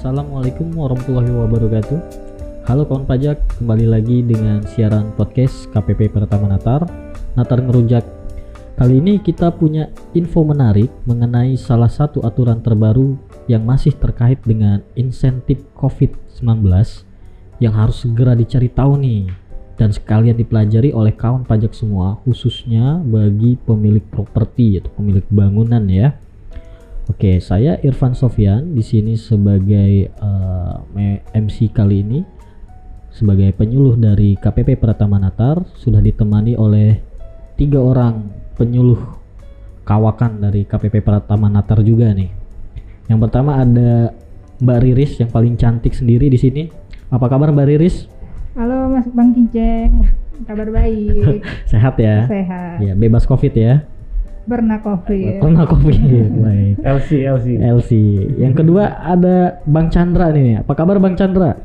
Assalamualaikum warahmatullahi wabarakatuh. Halo kawan pajak, kembali lagi dengan siaran podcast KPP Pertama Natar, Natar Ngerujak. Kali ini kita punya info menarik mengenai salah satu aturan terbaru yang masih terkait dengan insentif COVID-19 yang harus segera dicari tahu nih dan sekalian dipelajari oleh kawan pajak semua khususnya bagi pemilik properti atau pemilik bangunan ya. Oke, saya Irfan Sofyan di sini sebagai uh, MC kali ini sebagai penyuluh dari KPP Pratama Natar sudah ditemani oleh tiga orang penyuluh kawakan dari KPP Pratama Natar juga nih. Yang pertama ada Mbak Riris yang paling cantik sendiri di sini. Apa kabar Mbak Riris? Halo Mas Bang Kinceng, kabar baik. Sehat ya? Sehat. Ya, bebas Covid ya. Pernah covid. Pernah covid. Baik. LC LC. LC. Yang kedua ada Bang Chandra nih. Apa kabar Bang Chandra?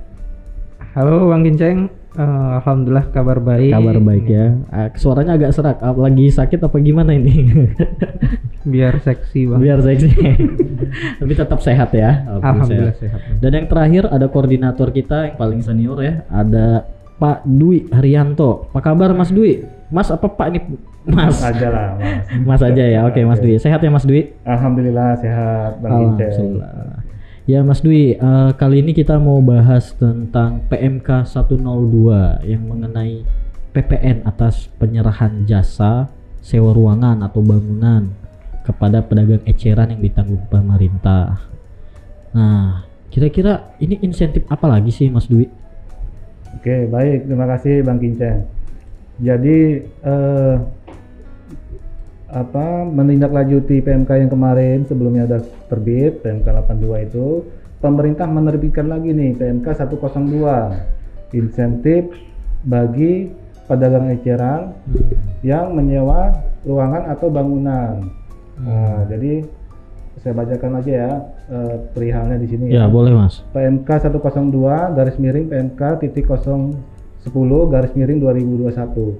Halo Bang Kinceng. Uh, Alhamdulillah kabar baik. Kabar baik ya. Uh, suaranya agak serak. Lagi sakit apa gimana ini? Biar seksi bang. Biar seksi. Tapi tetap sehat ya. Alhamdulillah sehat. sehat. Dan yang terakhir ada koordinator kita yang paling senior ya. Ada Pak Dwi Haryanto. Apa kabar Mas Dwi? Mas apa Pak ini? Mas. aja lah, Mas. Mas aja ya. Oke, Mas Dwi. Sehat ya Mas Dwi? Alhamdulillah sehat, Bang Alhamdulillah. Ya Mas Dwi, uh, kali ini kita mau bahas tentang PMK 102 yang mengenai PPN atas penyerahan jasa sewa ruangan atau bangunan kepada pedagang eceran yang ditanggung pemerintah. Nah, kira-kira ini insentif apa lagi sih Mas Dwi? Oke, baik. Terima kasih Bang Kinceng. Jadi eh, apa menindaklanjuti PMK yang kemarin sebelumnya ada terbit PMK 82 itu pemerintah menerbitkan lagi nih PMK 102 insentif bagi pedagang eceran hmm. yang menyewa ruangan atau bangunan. Hmm. Nah, jadi saya bacakan aja ya uh, perihalnya di sini ya. Ya, boleh Mas. PMK 102 garis miring PMK titik 010 garis miring 2021 uh,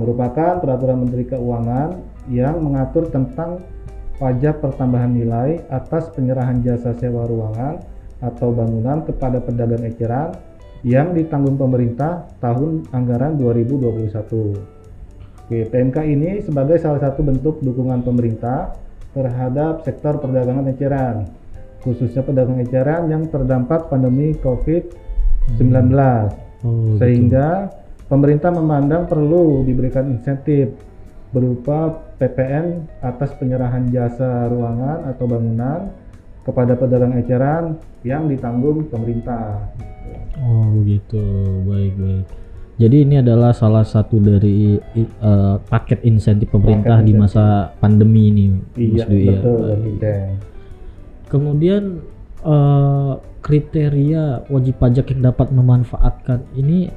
merupakan peraturan Menteri Keuangan yang mengatur tentang pajak pertambahan nilai atas penyerahan jasa sewa ruangan atau bangunan kepada pedagang eceran yang ditanggung pemerintah tahun anggaran 2021. Oke, PMK ini sebagai salah satu bentuk dukungan pemerintah terhadap sektor perdagangan eceran, khususnya pedagang eceran yang terdampak pandemi COVID-19. Hmm. Oh, sehingga pemerintah memandang perlu diberikan insentif berupa PPN atas penyerahan jasa ruangan atau bangunan kepada pedagang eceran yang ditanggung pemerintah. Oh begitu, baik baik. Jadi ini adalah salah satu dari uh, paket insentif pemerintah paket di masa pandemi ini, iya, Mas Dwi ya. betul, ya. Kemudian uh, kriteria wajib pajak yang dapat memanfaatkan ini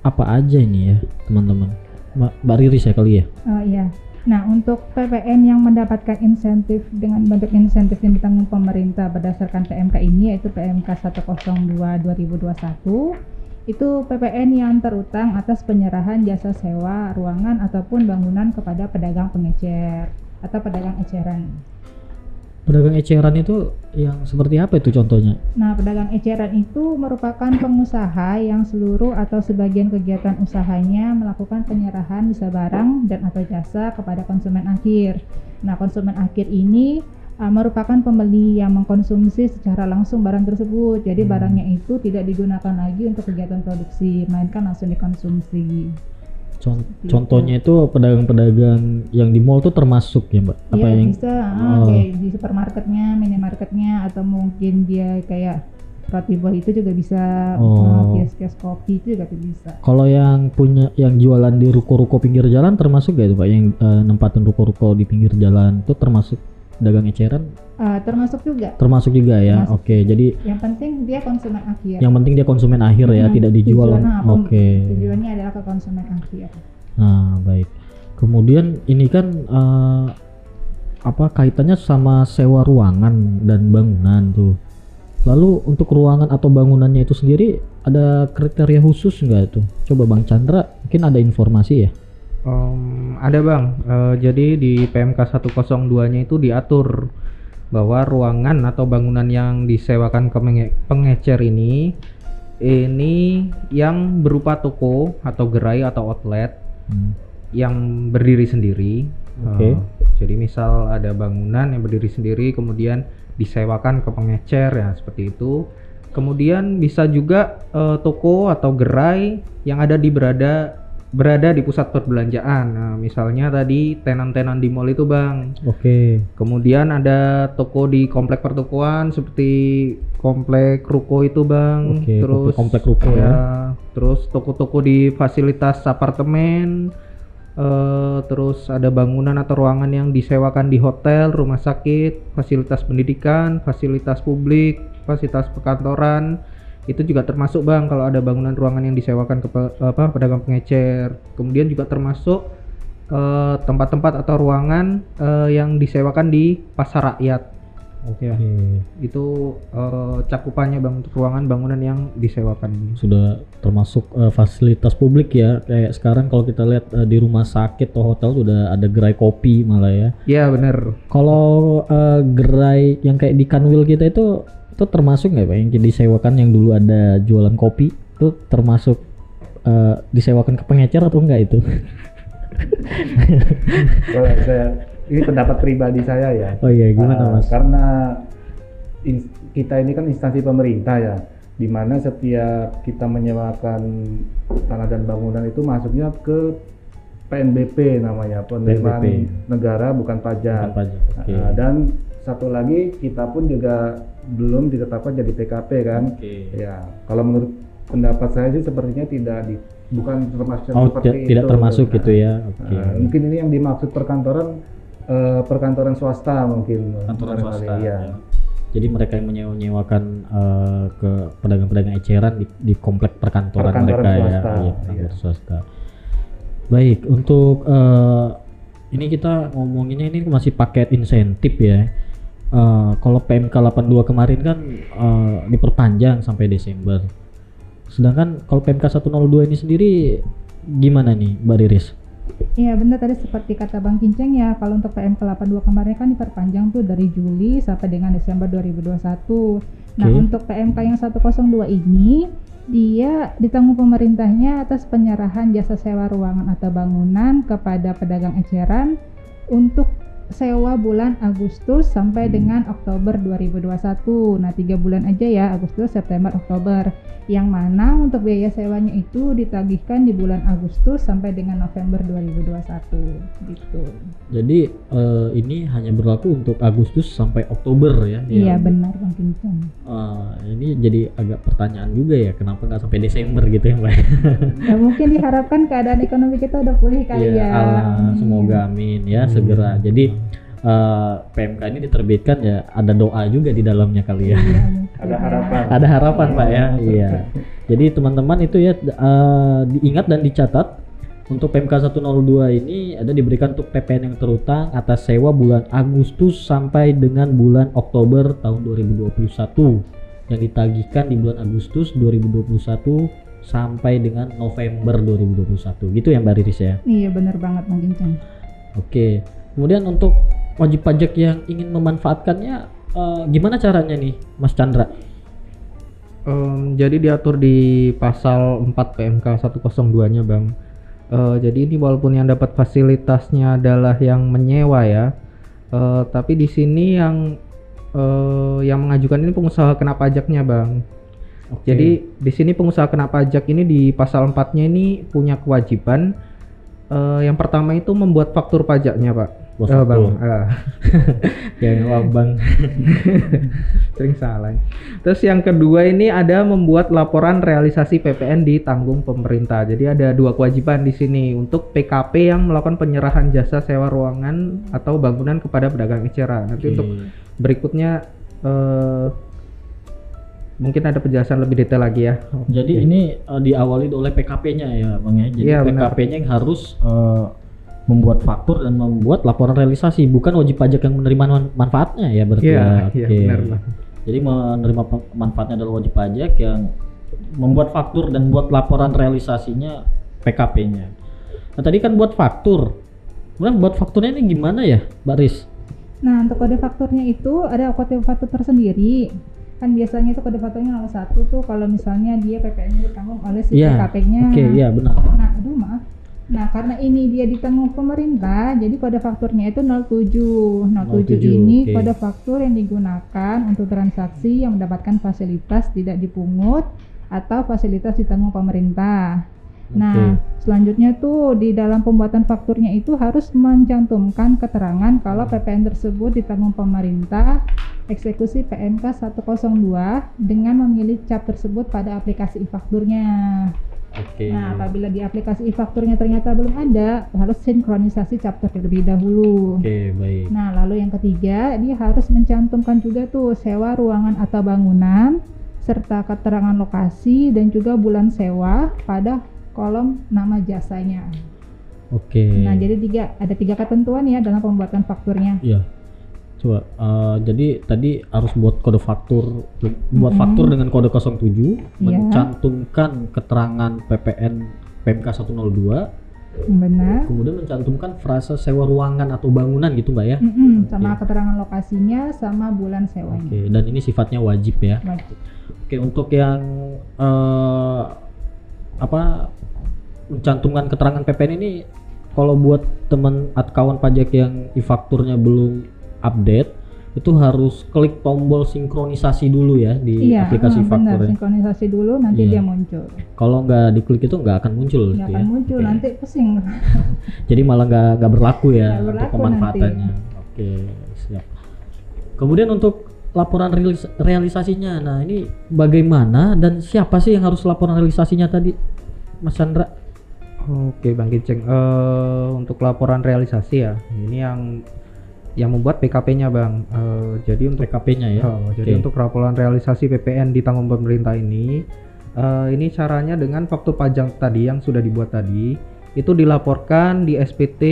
apa aja ini ya teman-teman? Mbak Riris ya kali ya? Oh iya. Nah, untuk PPN yang mendapatkan insentif dengan bentuk insentif yang ditanggung pemerintah berdasarkan PMK ini yaitu PMK 102 2021 itu PPN yang terutang atas penyerahan jasa sewa ruangan ataupun bangunan kepada pedagang pengecer atau pedagang eceran. Pedagang eceran itu yang seperti apa itu contohnya? Nah, pedagang eceran itu merupakan pengusaha yang seluruh atau sebagian kegiatan usahanya melakukan penyerahan bisa barang dan atau jasa kepada konsumen akhir. Nah, konsumen akhir ini uh, merupakan pembeli yang mengkonsumsi secara langsung barang tersebut. Jadi hmm. barangnya itu tidak digunakan lagi untuk kegiatan produksi, melainkan langsung dikonsumsi. Contohnya itu pedagang-pedagang yang di mall tuh termasuk ya mbak? Apa ya, yang bisa ah, oh. kayak di supermarketnya, minimarketnya atau mungkin dia kayak roti buah itu juga bisa oh. kios-kios kopi itu juga bisa. Kalau yang punya yang jualan di ruko-ruko pinggir jalan termasuk gak itu pak? Yang uh, nempatin ruko-ruko di pinggir jalan itu termasuk dagang eceran? Uh, termasuk juga. Termasuk juga ya. Oke, okay, jadi yang penting dia konsumen akhir. Yang penting dia konsumen akhir ya, hmm, tidak dijual. Oke. Okay. Tujuannya adalah ke konsumen akhir. Nah, baik. Kemudian ini kan uh, apa kaitannya sama sewa ruangan dan bangunan tuh. Lalu untuk ruangan atau bangunannya itu sendiri ada kriteria khusus nggak itu? Coba Bang Chandra mungkin ada informasi ya? Um, ada bang, uh, jadi di PMK 102-nya itu diatur bahwa ruangan atau bangunan yang disewakan ke penge- pengecer ini ini yang berupa toko atau gerai atau outlet Hmm. yang berdiri sendiri. Oke. Eh, jadi misal ada bangunan yang berdiri sendiri kemudian disewakan ke pengecer ya seperti itu. Kemudian bisa juga eh, toko atau gerai yang ada di berada berada di pusat perbelanjaan. Nah, misalnya tadi tenan-tenan di mall itu, Bang. Oke. Kemudian ada toko di komplek pertokoan seperti komplek ruko itu, Bang. Oke, terus komplek ruko ya. Terus toko-toko di fasilitas apartemen. eh, terus ada bangunan atau ruangan yang disewakan di hotel, rumah sakit, fasilitas pendidikan, fasilitas publik, fasilitas perkantoran. Itu juga termasuk, Bang, kalau ada bangunan ruangan yang disewakan ke pe- apa pedagang pengecer. Kemudian juga termasuk eh, tempat-tempat atau ruangan eh, yang disewakan di pasar rakyat. Oke. Itu eh, cakupannya bang untuk ruangan bangunan yang disewakan ini. Sudah termasuk eh, fasilitas publik ya. Kayak sekarang kalau kita lihat eh, di rumah sakit atau hotel sudah ada gerai kopi malah ya. Iya bener. Kalau eh, gerai yang kayak di Kanwil kita itu itu termasuk nggak pak yang disewakan yang dulu ada jualan kopi itu termasuk eh, disewakan ke pengecer atau enggak itu? Saya ini pendapat pribadi saya ya. Oh iya gimana Ah, mas? Karena kita ini kan instansi pemerintah ya, di mana setiap kita menyewakan tanah dan bangunan itu masuknya ke PNBP namanya, penerimaan PNBP. negara bukan pajak. Bukan pajak, oke. Ah, dan satu lagi kita pun juga belum ditetapkan jadi PKP kan. Oke. Ya, kalau menurut pendapat saya sih sepertinya tidak di bukan termasuk Oh seperti ti- tidak itu. termasuk Nah, gitu ya? Oke. Nah, mungkin ini yang dimaksud perkantoran eh, perkantoran swasta mungkin. Kantoran barangkali, swasta. Iya. ya. Jadi mereka yang menyewa-nyewakan eh, ke pedagang-pedagang eceran di, di komplek perkantoran, Perkantoran mereka swasta, ya, iya, iya. perkantoran swasta. Baik, untuk eh, ini kita ngomonginnya ini masih paket insentif ya. Eh, kalau PMK 82 kemarin kan eh, diperpanjang sampai Desember. Sedangkan kalau PMK 102 ini sendiri gimana nih, Mbak Riris? Iya benar tadi seperti kata Bang Kinceng ya kalau untuk PMK 82 kemarin kan diperpanjang tuh dari Juli sampai dengan Desember 2021. Nah untuk PMK yang 102 ini dia ditanggung pemerintahnya atas penyerahan jasa sewa ruangan atau bangunan kepada pedagang eceran untuk sewa bulan Agustus sampai dengan Oktober 2021. Nah tiga bulan aja ya Agustus, September, Oktober. Yang mana untuk biaya sewanya itu ditagihkan di bulan Agustus sampai dengan November 2021 gitu. Jadi eh, ini hanya berlaku untuk Agustus sampai Oktober ya? Iya Ya. benar Bang Kinceng. Eh, ini jadi agak pertanyaan juga ya, kenapa nggak sampai Desember gitu ya Mbak? Ya mungkin diharapkan keadaan ekonomi kita udah pulih kali Iya, ya. Allah, semoga amin ya segera. Jadi eh, PMK ini diterbitkan ya ada doa juga di dalamnya kali ya. Iya. Ada harapan. ada harapan Pak ya. Iya. Jadi teman-teman itu ya eh, diingat dan dicatat untuk PMK 102 ini ada diberikan untuk PPN yang terutang atas sewa bulan Agustus sampai dengan bulan Oktober tahun 2021 yang ditagihkan di bulan Agustus 2021 sampai dengan November 2021 gitu ya Mbak Riris ya. Iya benar banget Bang Kinceng. Oke. Kemudian untuk wajib pajak yang ingin memanfaatkannya eh, gimana caranya nih Mas Chandra? Em, jadi diatur di pasal 4 PMK 102-nya, Bang. Eh, jadi ini walaupun yang dapat fasilitasnya adalah yang menyewa ya, eh, tapi di sini yang eh, yang mengajukan ini pengusaha kena pajaknya, Bang. Oke. Jadi di sini pengusaha kena pajak ini di pasal 4-nya ini punya kewajiban eh, yang pertama itu membuat faktur pajaknya, Pak. Buat Eh, Bang. ya wah, Bang. sering salah. Terus yang kedua ini ada membuat laporan realisasi PPN ditanggung pemerintah. Jadi ada dua kewajiban di sini untuk PKP yang melakukan penyerahan jasa sewa ruangan atau bangunan kepada pedagang eceran. Nanti untuk berikutnya eh, mungkin ada penjelasan lebih detail lagi ya. Jadi ini eh, diawali oleh PKP-nya ya, Bang ya. Jadi benar. PKP-nya yang harus eh, membuat faktur dan membuat laporan realisasi, bukan wajib pajak yang menerima man- manfaatnya ya berarti Iya, ya. iya Oke. benar Bang. Jadi menerima manfaatnya adalah wajib pajak yang membuat faktur dan buat laporan realisasinya PKP-nya. Nah tadi kan buat faktur, kemudian buat fakturnya ini gimana ya, Mbak Riz? Nah, untuk kode fakturnya itu ada kode faktur tersendiri. Kan biasanya itu kode fakturnya nomor satu tuh kalau misalnya dia PPN-nya ditanggung oleh si Iya. PKP-nya. Oke, iya benar. Nah, aduh maaf. Nah, karena ini dia ditanggung pemerintah, jadi kode fakturnya itu 07. 07, 07, ini oke. kode faktur yang digunakan untuk transaksi yang mendapatkan fasilitas tidak dipungut atau fasilitas ditanggung pemerintah. Nah, selanjutnya tuh di dalam pembuatan fakturnya itu harus mencantumkan keterangan kalau PPN tersebut ditanggung pemerintah eksekusi PMK 102 dengan memilih cap tersebut pada aplikasi e-fakturnya. Oke. Nah, apabila di aplikasi e-fakturnya ternyata belum ada, harus sinkronisasi cap terlebih dahulu. Oke, baik. Nah, lalu yang ketiga, dia harus mencantumkan juga tuh sewa ruangan atau bangunan serta keterangan lokasi dan juga bulan sewa pada kolom nama jasanya. Oke. Nah, jadi tiga ada tiga ketentuan ya dalam pembuatan fakturnya. Iya. Coba eh, jadi tadi harus buat kode faktur buat Mhm. faktur dengan kode 07 Iya. mencantumkan keterangan PPN PMK 102 Benar. kemudian mencantumkan frasa sewa ruangan atau bangunan gitu Mbak ya. Mm-mm, sama Oke. keterangan lokasinya sama bulan sewanya. Oke, dan ini sifatnya wajib ya. Wajib. Oke, untuk yang eh, apa mencantumkan keterangan PPN ini kalau buat teman kawan pajak yang e-fakturnya belum update itu harus klik tombol sinkronisasi dulu ya di Iya, aplikasi benar. e-faktur ya. Sinkronisasi dulu nanti Iya. dia muncul. Kalau nggak diklik itu nggak akan muncul Nggak gitu akan ya. muncul Oke. nanti pusing. Jadi malah nggak nggak berlaku ya Nggak untuk berlaku pemanfaatannya. Oke, siap. Kemudian untuk laporan realis- realisasinya, nah ini bagaimana dan siapa sih yang harus laporan realisasinya tadi, Mas Chandra? Oke Bang Kiceng, Eh, untuk laporan realisasi ya, ini yang yang membuat PKP-nya Bang. Eh, jadi untuk PKP-nya ya. Oh, jadi Oke. untuk laporan realisasi PPN ditanggung pemerintah ini, eh, ini caranya dengan faktur pajak tadi yang sudah dibuat tadi, itu dilaporkan di SPT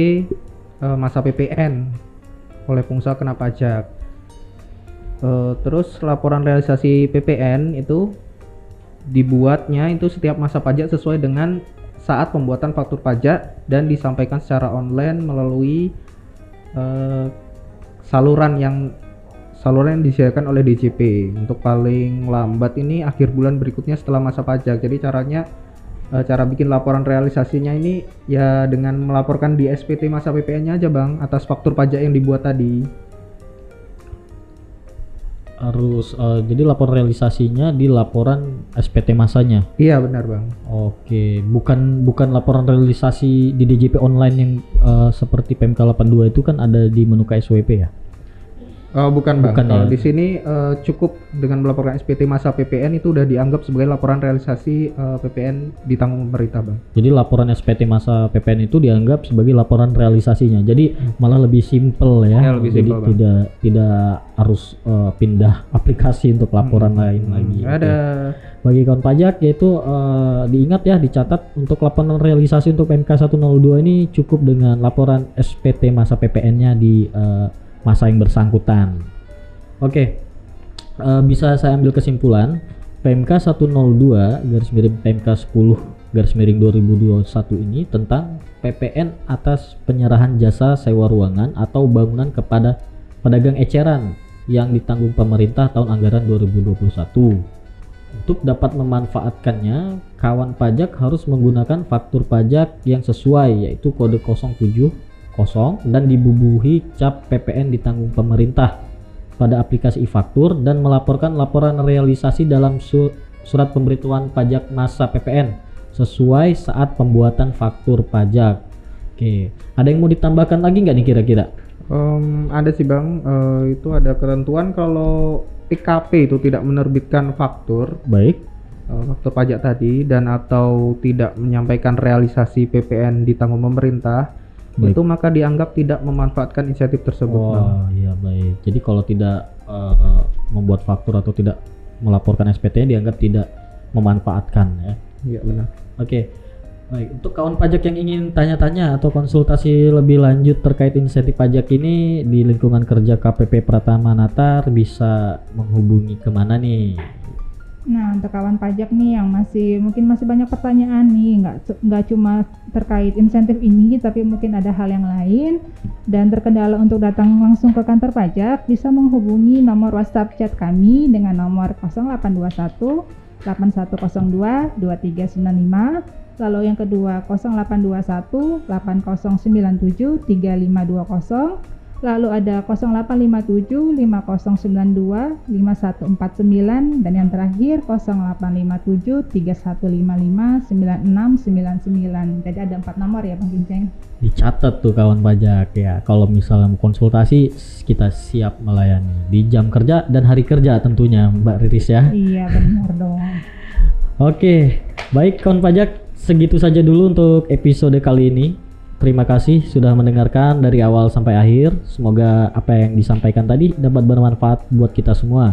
eh, masa PPN oleh pengusaha kena pajak. Eh, terus laporan realisasi PPN itu dibuatnya itu setiap masa pajak sesuai dengan saat pembuatan faktur pajak dan disampaikan secara online melalui eh, saluran yang saluran yang disediakan oleh DJP untuk paling lambat ini akhir bulan berikutnya setelah masa pajak. Jadi caranya eh, cara bikin laporan realisasinya ini ya dengan melaporkan di SPT masa PPN nya aja bang atas faktur pajak yang dibuat tadi Harus eh, jadi laporan realisasinya di laporan SPT masanya. iya benar bang Oke, bukan bukan laporan realisasi di DJP online yang eh, seperti PMK 82 itu kan ada di menu KSWP ya. Oh bukan bang, Bukan kalau ya? di sini eh, cukup dengan melaporkan SPT masa PPN itu udah dianggap sebagai laporan realisasi eh, PPN ditanggung pemerintah bang. Jadi laporan SPT masa PPN itu dianggap sebagai laporan realisasinya. Jadi malah lebih simpel ya. Ya, lebih Jadi Bang. tidak tidak harus eh, pindah aplikasi untuk laporan lain lagi. Hmm, Oke. Ada Bagi kawan pajak yaitu eh, diingat ya dicatat untuk laporan realisasi untuk PMK 102 ini cukup dengan laporan SPT masa PPN-nya di eh, masa yang bersangkutan. Oke. Eh, bisa saya ambil kesimpulan PMK 102 garis miring PMK 10 garis miring 2021 ini tentang PPN atas penyerahan jasa sewa ruangan atau bangunan kepada pedagang eceran yang ditanggung pemerintah tahun anggaran 2021. Untuk dapat memanfaatkannya, kawan pajak harus menggunakan faktur pajak yang sesuai yaitu kode 070 dan dibubuhi cap PPN ditanggung pemerintah pada aplikasi e-faktur dan melaporkan laporan realisasi dalam su- surat pemberitahuan pajak masa PPN sesuai saat pembuatan faktur pajak. Oke, ada yang mau ditambahkan lagi nggak nih kira-kira? Em, ada sih bang, Eh, itu ada ketentuan kalau PKP itu tidak menerbitkan faktur, Baik. eh, faktur pajak tadi dan atau tidak menyampaikan realisasi PPN ditanggung pemerintah, Baik. itu maka dianggap tidak memanfaatkan insentif tersebut. Bang. Wah, iya baik. Jadi kalau tidak eh, membuat faktur atau tidak melaporkan SPT dianggap tidak memanfaatkan ya. Iya benar. Oke. Baik, untuk kawan pajak yang ingin tanya-tanya atau konsultasi lebih lanjut terkait insentif pajak ini di lingkungan kerja KPP Pratama Natar bisa menghubungi ke mana nih? Nah, untuk kawan pajak nih yang masih mungkin masih banyak pertanyaan nih, nggak nggak cuma terkait insentif ini, tapi mungkin ada hal yang lain dan terkendala untuk datang langsung ke kantor pajak, bisa menghubungi nomor WhatsApp chat kami dengan nomor 0821 8102 2395. Lalu yang kedua 0821 8097 3520 Lalu ada 0857 5092 5149 dan yang terakhir 0857 3155 9699. Jadi ada empat nomor ya Bang Ginceng. Dicatat tuh kawan pajak ya. Kalau misalnya mau konsultasi kita siap melayani di jam kerja dan hari kerja tentunya Mbak Riris ya. Iya benar dong. Oke, baik kawan pajak, segitu saja dulu untuk episode kali ini. Terima kasih sudah mendengarkan dari awal sampai akhir. Semoga apa yang disampaikan tadi dapat bermanfaat buat kita semua.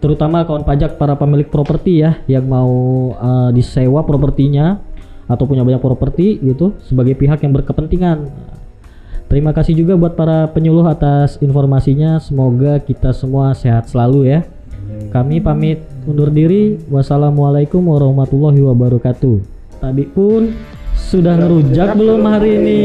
Terutama kawan pajak para pemilik properti ya yang mau eh, disewa propertinya atau punya banyak properti gitu sebagai pihak yang berkepentingan. Terima kasih juga buat para penyuluh atas informasinya. Semoga kita semua sehat selalu ya. Kami pamit undur diri. Wassalamualaikum warahmatullahi wabarakatuh. Tadi pun sudah ngerujak belum hari ini?